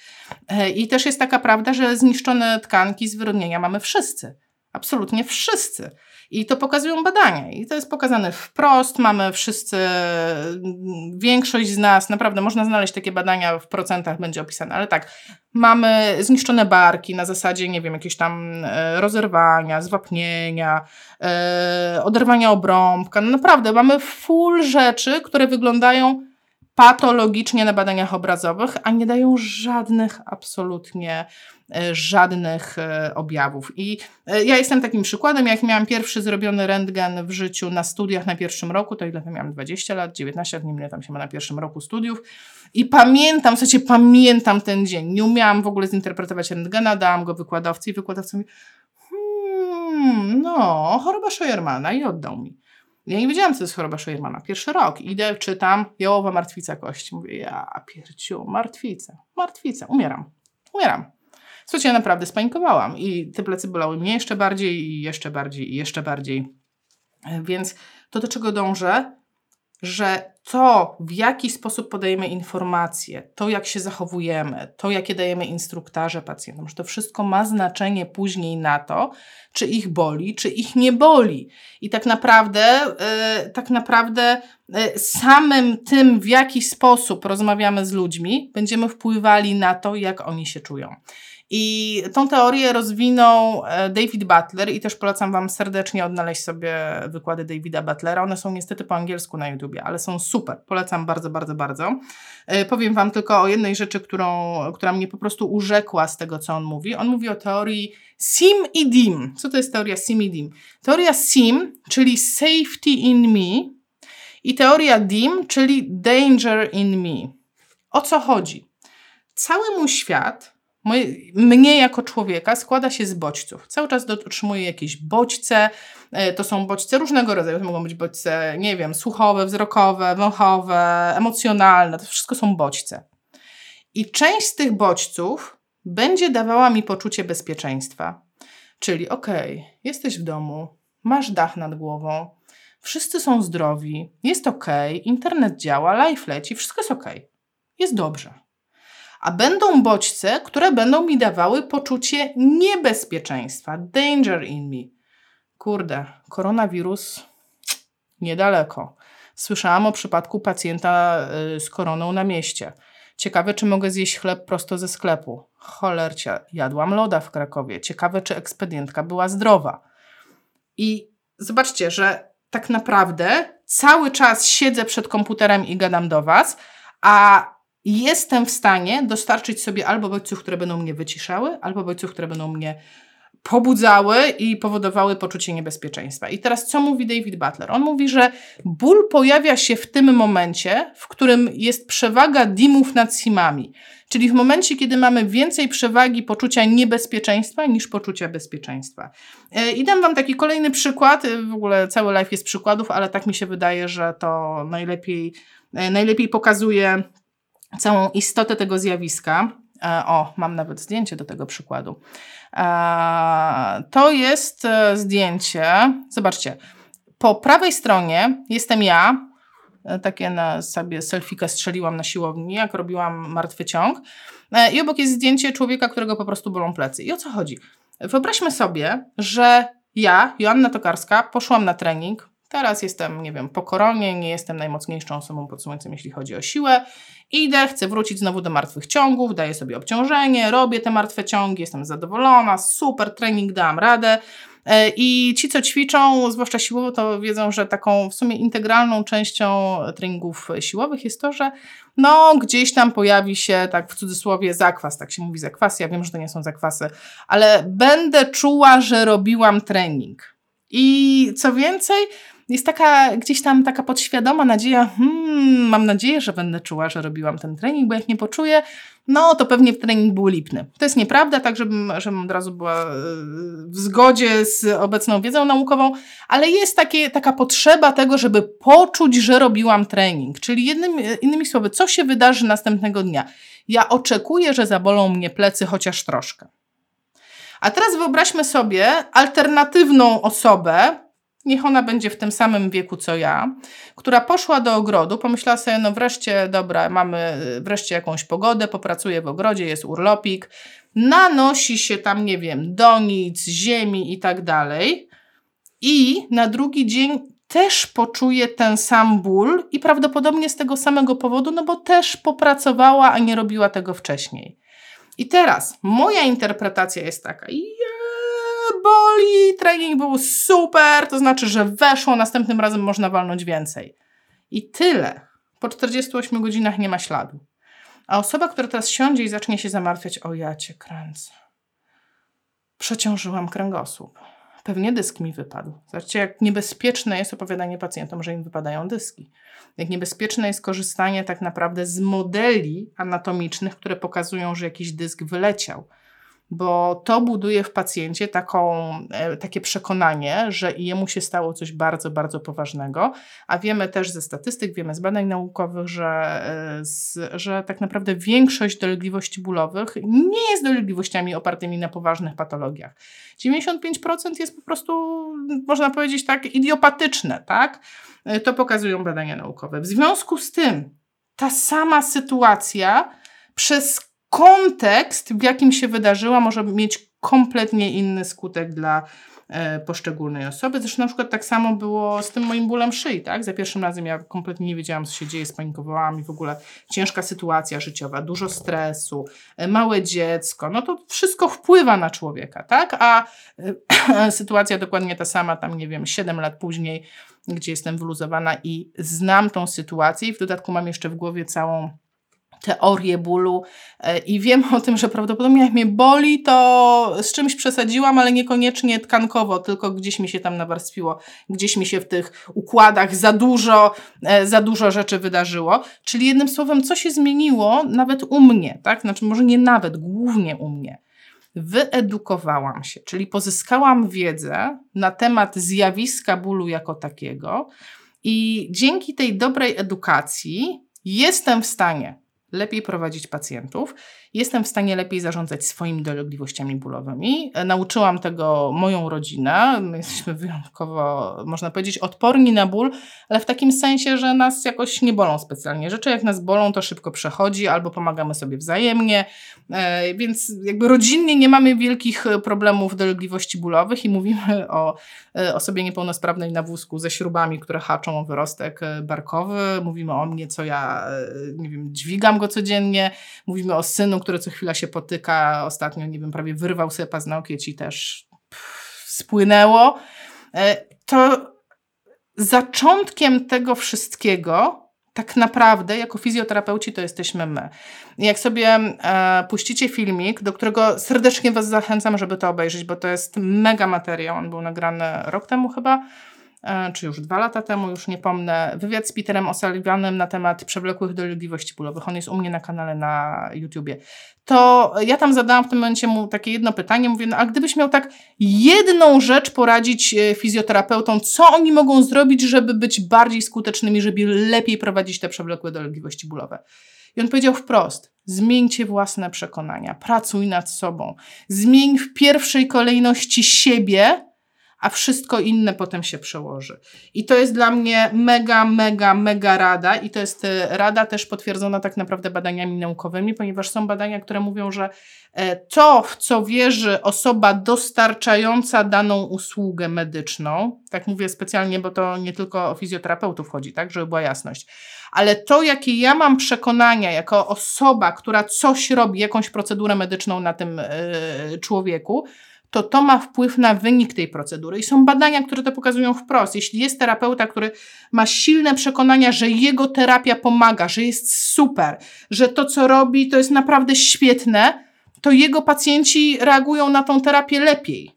E, I też jest taka prawda, że zniszczone tkanki, zwyrodnienia mamy wszyscy. Absolutnie wszyscy. I to pokazują badania. I to jest pokazane wprost. Mamy wszyscy, większość z nas, naprawdę można znaleźć takie badania, w procentach będzie opisane, ale tak, mamy zniszczone barki na zasadzie, nie wiem, jakieś tam e, rozerwania, zwapnienia, e, oderwania obrąbka. No naprawdę, mamy full rzeczy, które wyglądają patologicznie na badaniach obrazowych, a nie dają żadnych absolutnie E, żadnych e, objawów. I e, ja jestem takim przykładem, jak miałam pierwszy zrobiony rentgen w życiu na studiach na pierwszym roku, to ile tam miałam? 20 lat, 19 lat, nie wiem tam się ma na pierwszym roku studiów. I pamiętam, w sensie pamiętam ten dzień. Nie umiałam w ogóle zinterpretować rentgena, dałam go wykładowcy i wykładowca mi hmm, no, choroba Scheuermana i oddał mi. Ja nie wiedziałam, co to jest choroba Scheuermana. Pierwszy rok. Idę, czytam, jałowa martwica kości. Mówię, ja pierciu, martwica, martwica, umieram, umieram. Słuchajcie, ja naprawdę spanikowałam i te plecy bolały mnie jeszcze bardziej i jeszcze bardziej i jeszcze bardziej. Więc to, do czego dążę, że to, w jaki sposób podajemy informacje, to, jak się zachowujemy, to, jakie dajemy instruktaże pacjentom, że to wszystko ma znaczenie później na to, czy ich boli, czy ich nie boli. I tak naprawdę, yy, tak naprawdę yy, samym tym, w jaki sposób rozmawiamy z ludźmi, będziemy wpływali na to, jak oni się czują. I tą teorię rozwinął e, David Butler i też polecam Wam serdecznie odnaleźć sobie wykłady Davida Butlera. One są niestety po angielsku na YouTubie, ale są super. Polecam bardzo, bardzo, bardzo. E, powiem Wam tylko o jednej rzeczy, którą, która mnie po prostu urzekła z tego, co on mówi. On mówi o teorii SIM i DIM. Co to jest teoria SIM i DIM? Teoria SIM, czyli safety in me i teoria DIM, czyli danger in me. O co chodzi? Cały mój świat mnie jako człowieka składa się z bodźców. Cały czas otrzymuję jakieś bodźce. E, to są bodźce różnego rodzaju. To mogą być bodźce, nie wiem, słuchowe, wzrokowe, wąchowe, emocjonalne. To wszystko są bodźce. I część z tych bodźców będzie dawała mi poczucie bezpieczeństwa. Czyli okej, okay, jesteś w domu, masz dach nad głową, wszyscy są zdrowi, jest ok, internet działa, live leci, wszystko jest ok, jest dobrze a będą bodźce, które będą mi dawały poczucie niebezpieczeństwa, danger in me. Kurde, koronawirus niedaleko. Słyszałam o przypadku pacjenta y, z koroną na mieście. Ciekawe, czy mogę zjeść chleb prosto ze sklepu. Cholercia, jadłam loda w Krakowie. Ciekawe, czy ekspedientka była zdrowa. I zobaczcie, że tak naprawdę cały czas siedzę przed komputerem i gadam do Was, a jestem w stanie dostarczyć sobie albo bodźców, które będą mnie wyciszały, albo bodźców, które będą mnie pobudzały i powodowały poczucie niebezpieczeństwa. I teraz co mówi David Butler? On mówi, że ból pojawia się w tym momencie, w którym jest przewaga dimów nad simami. Czyli w momencie, kiedy mamy więcej przewagi poczucia niebezpieczeństwa niż poczucia bezpieczeństwa. E, I dam Wam taki kolejny przykład. E, w ogóle cały life jest przykładów, ale tak mi się wydaje, że to najlepiej, e, najlepiej pokazuje całą istotę tego zjawiska. E, o, mam nawet zdjęcie do tego przykładu. E, to jest e, zdjęcie. Zobaczcie, po prawej stronie jestem ja. Takie na sobie selfikę strzeliłam na siłowni, jak robiłam martwy ciąg. I obok jest zdjęcie człowieka, którego po prostu bolą plecy. I o co chodzi? Wyobraźmy sobie, że ja, Joanna Tokarska, poszłam na trening, Teraz jestem, nie wiem, po koronie, nie jestem najmocniejszą osobą pod słońcem, jeśli chodzi o siłę. Idę, chcę wrócić znowu do martwych ciągów, daję sobie obciążenie, robię te martwe ciągi, jestem zadowolona, super trening, dałam radę. E, I ci, co ćwiczą, zwłaszcza siłowo, to wiedzą, że taką w sumie integralną częścią treningów siłowych jest to, że no gdzieś tam pojawi się, tak w cudzysłowie, zakwas, tak się mówi zakwas, ja wiem, że to nie są zakwasy, ale będę czuła, że robiłam trening. I co więcej, jest taka gdzieś tam taka podświadoma nadzieja, hmm, mam nadzieję, że będę czuła, że robiłam ten trening, bo jak nie poczuję, no to pewnie trening był lipny. To jest nieprawda, tak żebym, żebym od razu była e, w zgodzie z obecną wiedzą naukową, ale jest takie, taka potrzeba tego, żeby poczuć, że robiłam trening. Czyli jednym, innymi słowy, co się wydarzy następnego dnia? Ja oczekuję, że zabolą mnie plecy chociaż troszkę. A teraz wyobraźmy sobie alternatywną osobę, niech ona będzie w tym samym wieku co ja, która poszła do ogrodu, pomyślała sobie, no wreszcie, dobra, mamy wreszcie jakąś pogodę, popracuje w ogrodzie, jest urlopik, nanosi się tam, nie wiem, donic, ziemi i tak dalej. I na drugi dzień też poczuje ten sam ból i prawdopodobnie z tego samego powodu, no bo też popracowała, a nie robiła tego wcześniej. I teraz moja interpretacja jest taka, boli, trening był super, to znaczy, że weszło, następnym razem można walnąć więcej. I tyle. Po 48 godzinach nie ma śladu. A osoba, która teraz siądzie i zacznie się zamartwiać, o ja cię kręcę. Przeciążyłam kręgosłup. Pewnie dysk mi wypadł. Zobaczcie, jak niebezpieczne jest opowiadanie pacjentom, że im wypadają dyski. Jak niebezpieczne jest korzystanie tak naprawdę z modeli anatomicznych, które pokazują, że jakiś dysk wyleciał bo to buduje w pacjencie taką, e, takie przekonanie, że jemu się stało coś bardzo, bardzo poważnego, a wiemy też ze statystyk, wiemy z badań naukowych, że, e, że tak naprawdę większość dolegliwości bólowych nie jest dolegliwościami opartymi na poważnych patologiach. 95% jest po prostu, można powiedzieć tak, idiopatyczne, tak? E, to pokazują badania naukowe. W związku z tym ta sama sytuacja przez kontekst, w jakim się wydarzyła, może mieć kompletnie inny skutek dla e, poszczególnej osoby. Zresztą na przykład tak samo było z tym moim bólem szyi, tak? Za pierwszym razem ja kompletnie nie wiedziałam, co się dzieje, spanikowałam i w ogóle ciężka sytuacja życiowa, dużo stresu, e, małe dziecko, no to wszystko wpływa na człowieka, tak? A e, sytuacja dokładnie ta sama, tam nie wiem, 7 lat później, gdzie jestem wyluzowana i znam tą sytuację i w dodatku mam jeszcze w głowie całą teorię bólu e, i wiem o tym, że prawdopodobnie jak mnie boli, to z czymś przesadziłam, ale niekoniecznie tkankowo, tylko gdzieś mi się tam nawarstwiło, gdzieś mi się w tych układach za dużo, e, za dużo rzeczy wydarzyło. Czyli jednym słowem, co się zmieniło nawet u mnie, tak? Znaczy może nie nawet, głównie u mnie. Wyedukowałam się, czyli pozyskałam wiedzę na temat zjawiska bólu jako takiego i dzięki tej dobrej edukacji jestem w stanie lepiej prowadzić pacjentów, jestem w stanie lepiej zarządzać swoimi dolegliwościami bólowymi. Nauczyłam tego moją rodzinę. My jesteśmy wyjątkowo, można powiedzieć, odporni na ból, ale w takim sensie, że nas jakoś nie bolą specjalnie. Rzeczy jak nas bolą, to szybko przechodzi albo pomagamy sobie wzajemnie, e, więc jakby rodzinnie nie mamy wielkich problemów dolegliwości bólowych i mówimy o e, osobie niepełnosprawnej na wózku ze śrubami, które haczą o wyrostek e, barkowy. Mówimy o mnie, co ja, nie wiem, dźwigam go codziennie. Mówimy o synu, który co chwila się potyka. Ostatnio, nie wiem, prawie wyrwał sobie paznokieć i też pff, spłynęło. E, to zaczątkiem tego wszystkiego tak naprawdę jako fizjoterapeuci to jesteśmy my. Jak sobie e, puścicie filmik, do którego serdecznie Was zachęcam, żeby to obejrzeć, bo to jest mega materiał. On był nagrany rok temu chyba. E, czy już dwa lata temu, już nie pomnę, wywiad z Peterem O'Sullivanem na temat przewlekłych dolegliwości bólowych. On jest u mnie na kanale na YouTubie. To ja tam zadałam w tym momencie mu takie jedno pytanie. Mówię, no a gdybyś miał tak jedną rzecz poradzić e, fizjoterapeutom, co oni mogą zrobić, żeby być bardziej skutecznymi, żeby lepiej prowadzić te przewlekłe dolegliwości bólowe? I on powiedział wprost: zmieńcie własne przekonania, pracuj nad sobą, zmień w pierwszej kolejności siebie, a wszystko inne potem się przełoży. I to jest dla mnie mega, mega, mega rada i to jest e, rada też potwierdzona tak naprawdę badaniami naukowymi, ponieważ są badania, które mówią, że e, to, w co wierzy osoba dostarczająca daną usługę medyczną, tak mówię specjalnie, bo to nie tylko o fizjoterapeutów chodzi, tak, żeby była jasność, ale to, jakie ja mam przekonania jako osoba, która coś robi, jakąś procedurę medyczną na tym yy, człowieku, to to ma wpływ na wynik tej procedury. I są badania, które to pokazują wprost. Jeśli jest terapeuta, który ma silne przekonania, że jego terapia pomaga, że jest super, że to, co robi, to jest naprawdę świetne, to jego pacjenci reagują na tą terapię lepiej.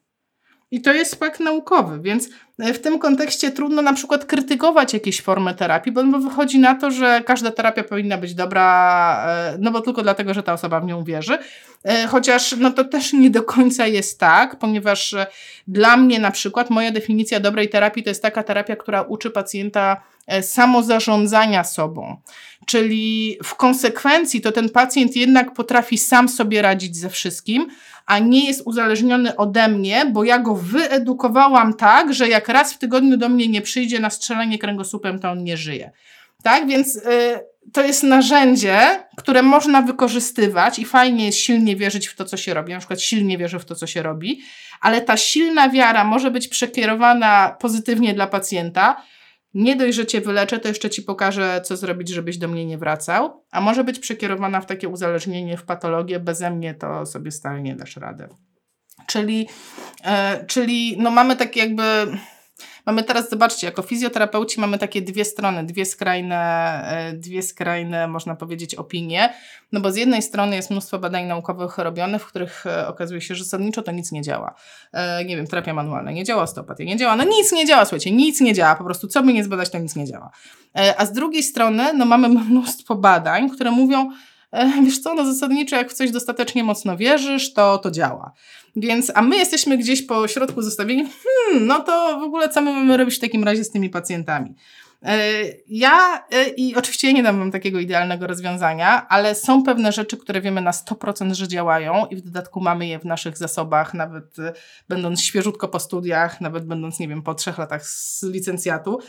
I to jest fakt naukowy, więc e, w tym kontekście trudno na przykład krytykować jakieś formy terapii, bo wychodzi na to, że każda terapia powinna być dobra, e, no bo tylko dlatego, że ta osoba w nią wierzy. E, chociaż no to też nie do końca jest tak, ponieważ dla mnie na przykład moja definicja dobrej terapii to jest taka terapia, która uczy pacjenta samozarządzania sobą. Czyli w konsekwencji to ten pacjent jednak potrafi sam sobie radzić ze wszystkim, a nie jest uzależniony ode mnie, bo ja go wyedukowałam tak, że jak raz w tygodniu do mnie nie przyjdzie na strzelanie kręgosłupem, to on nie żyje. Tak, więc y, to jest narzędzie, które można wykorzystywać i fajnie jest silnie wierzyć w to, co się robi. Na przykład silnie wierzę w to, co się robi, ale ta silna wiara może być przekierowana pozytywnie dla pacjenta, nie dość, że cię wyleczę, to jeszcze ci pokażę, co zrobić, żebyś do mnie nie wracał. A może być przekierowana w takie uzależnienie, w patologię. Beze mnie to sobie stale nie dasz rady. Czyli, e, czyli no mamy takie jakby Mamy teraz, zobaczcie, jako fizjoterapeuci mamy takie dwie strony, dwie skrajne, e, dwie skrajne, można powiedzieć, opinie. No bo z jednej strony jest mnóstwo badań naukowych robionych, w których e, okazuje się, że zasadniczo to nic nie działa. E, nie wiem, terapia manualna nie działa, osteopatia nie działa, no nic nie działa, słuchajcie, nic nie działa, po prostu co by nie zbadać, to nic nie działa. A z drugiej strony, no mamy mnóstwo badań, które mówią, wiesz co, no zasadniczo jak w coś dostatecznie mocno wierzysz, to to działa. Więc, a my jesteśmy gdzieś po środku zostawieni, hmm, no to w ogóle co my mamy robić w takim razie z tymi pacjentami? E, ja e, i oczywiście nie dam wam takiego idealnego rozwiązania, ale są pewne rzeczy, które wiemy na 100%, że działają i w dodatku mamy je w naszych zasobach, nawet będąc świeżutko po studiach, nawet będąc, nie wiem, po trzech latach z licencjatu,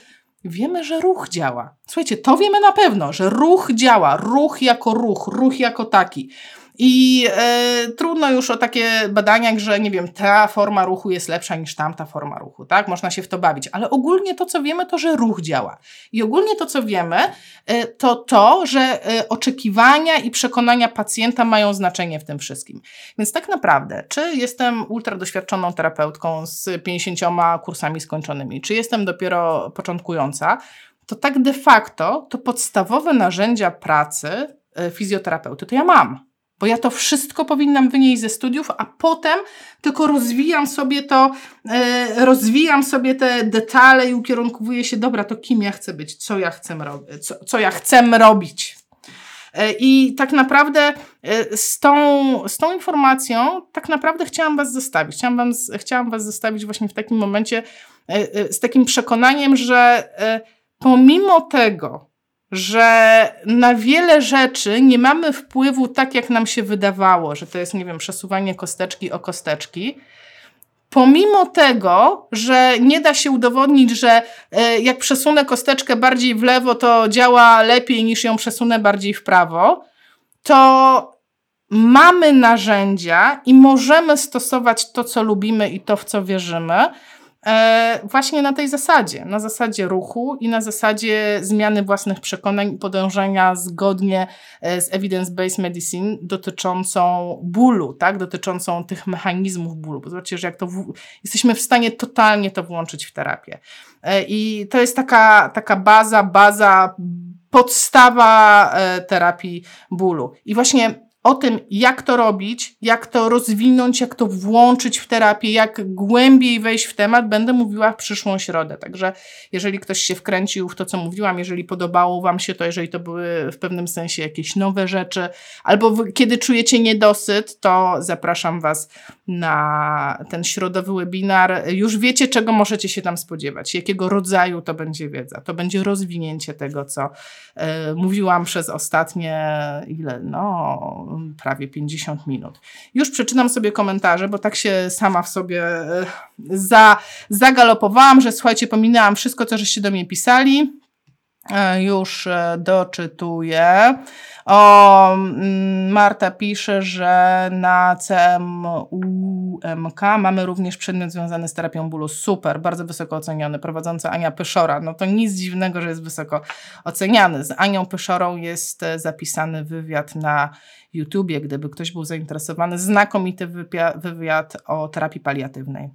Wiemy, że ruch działa. Słuchajcie, to wiemy na pewno, że ruch działa, ruch jako ruch, ruch jako taki. I e, trudno już o takie badania, że nie wiem, ta forma ruchu jest lepsza niż tamta forma ruchu, tak? Można się w to bawić, ale ogólnie to, co wiemy, to, że ruch działa. I ogólnie to, co wiemy, e, to to, że e, oczekiwania i przekonania pacjenta mają znaczenie w tym wszystkim. Więc tak naprawdę, czy jestem ultra doświadczoną terapeutką z 50 kursami skończonymi, czy jestem dopiero początkująca, to tak de facto to podstawowe narzędzia pracy fizjoterapeuty to ja mam bo ja to wszystko powinnam wynieść ze studiów, a potem tylko rozwijam sobie to, e, rozwijam sobie te detale i ukierunkowuję się, dobra, to kim ja chcę być, co ja chcę, robić, co, co ja chcę robić. E, I tak naprawdę e, z tą, z tą informacją tak naprawdę chciałam Was zostawić. Chciałam, wam, chciałam Was zostawić właśnie w takim momencie z takim przekonaniem, że pomimo tego, że na wiele rzeczy nie mamy wpływu tak, jak nam się wydawało, że to jest, nie wiem, przesuwanie kosteczki o kosteczki. Pomimo tego, że nie da się udowodnić, że e, jak przesunę kosteczkę bardziej w lewo, to działa lepiej niż ją przesunę bardziej w prawo, to mamy narzędzia i możemy stosować to, co lubimy i to, w co wierzymy, właśnie na tej zasadzie, na zasadzie ruchu i na zasadzie zmiany własnych przekonań i podążania zgodnie e, z evidence-based medicine dotyczącą bólu, tak, dotyczącą tych mechanizmów bólu. Bo zobaczcie, że jak to w... jesteśmy w stanie totalnie to włączyć w terapię. E, I to jest taka, taka baza, baza, podstawa terapii bólu. I właśnie o tym, jak to robić, jak to rozwinąć, jak to włączyć w terapię, jak głębiej wejść w temat, będę mówiła w przyszłą środę. Także jeżeli ktoś się wkręcił w to, co mówiłam, jeżeli podobało Wam się to, jeżeli to były w pewnym sensie jakieś nowe rzeczy, albo kiedy czujecie niedosyt, to zapraszam Was na ten środowy webinar. Już wiecie, czego możecie się tam spodziewać, jakiego rodzaju to będzie wiedza. To będzie rozwinięcie tego, co y, mówiłam przez ostatnie, ile, no prawie 50 minut. Już przeczytam sobie komentarze, bo tak się sama w sobie e, za, zagalopowałam, że słuchajcie, pominęłam wszystko, co żeście do mnie pisali. E, już e, doczytuję. O, mm, Marta pisze, że na CMUMK mamy również przedmiot związany z terapią bólu. Super, bardzo wysoko oceniony. Prowadząca Ania Pyszora. No to nic dziwnego, że jest wysoko oceniany. Z Anią Pyszorą jest zapisany wywiad na YouTubie, gdyby ktoś był zainteresowany. Znakomity wywiad o terapii paliatywnej.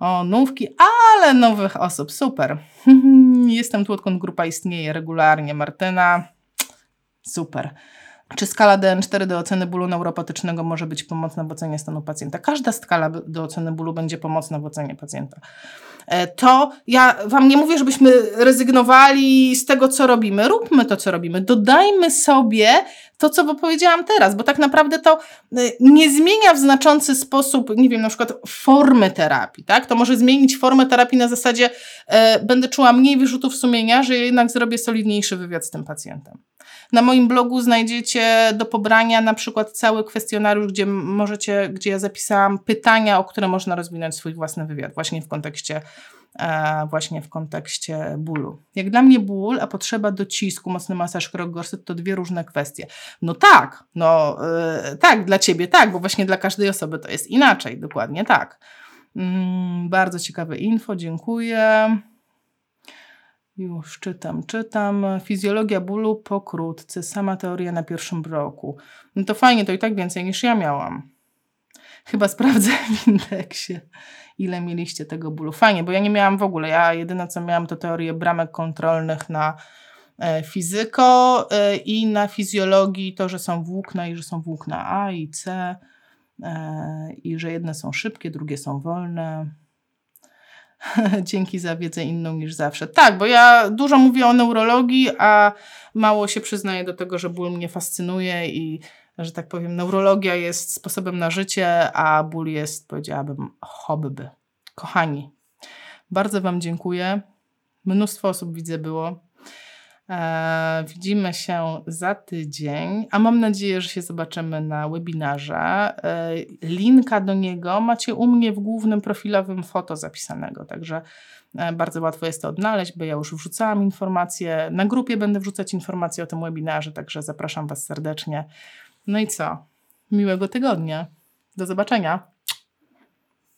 O, nówki, ale nowych osób. Super. Jestem tu, odkąd grupa istnieje regularnie. Martyna, super. Czy skala DN4 do oceny bólu neuropatycznego może być pomocna w ocenie stanu pacjenta? Każda skala do oceny bólu będzie pomocna w ocenie pacjenta. E, to ja Wam nie mówię, żebyśmy rezygnowali z tego, co robimy. Róbmy to, co robimy. Dodajmy sobie to, co powiedziałam teraz, bo tak naprawdę to y, nie zmienia w znaczący sposób, nie wiem, na przykład formy terapii, tak? To może zmienić formę terapii na zasadzie e, będę czuła mniej wyrzutów sumienia, że jednak zrobię solidniejszy wywiad z tym pacjentem. Na moim blogu znajdziecie do pobrania na przykład cały kwestionariusz, gdzie możecie, gdzie ja zapisałam pytania, o które można rozwinąć swój własny wywiad, właśnie w kontekście e, właśnie w kontekście bólu. Jak dla mnie ból, a potrzeba docisku, mocny masaż, krok gorset to dwie różne kwestie. No tak, no e, tak, dla ciebie tak, bo właśnie dla każdej osoby to jest inaczej, dokładnie tak. Mm, bardzo ciekawe info, dziękuję. Już czytam, czytam. Fizjologia bólu pokrótce, sama teoria na pierwszym roku. No to fajnie, to i tak więcej niż ja miałam. Chyba sprawdzę w indeksie, ile mieliście tego bólu. Fajnie, bo ja nie miałam w ogóle. Ja jedyne co miałam to teorię bramek kontrolnych na e, fizyko e, i na fizjologii to, że są włókna i że są włókna A i C e, i że jedne są szybkie, drugie są wolne. Dzięki za wiedzę inną niż zawsze. Tak, bo ja dużo mówię o neurologii, a mało się przyznaję do tego, że ból mnie fascynuje i że tak powiem, neurologia jest sposobem na życie, a ból jest, powiedziałabym, hobby. Kochani, bardzo Wam dziękuję. Mnóstwo osób widzę było. Eee, widzimy się za tydzień, a mam nadzieję, że się zobaczymy na webinarze. Eee, linka do niego macie u mnie w głównym profilowym foto zapisanego, także e, bardzo łatwo jest to odnaleźć, bo ja już wrzucałam informacje. Na grupie będę wrzucać informacje o tym webinarze, także zapraszam Was serdecznie. No i co? Miłego tygodnia. Do zobaczenia.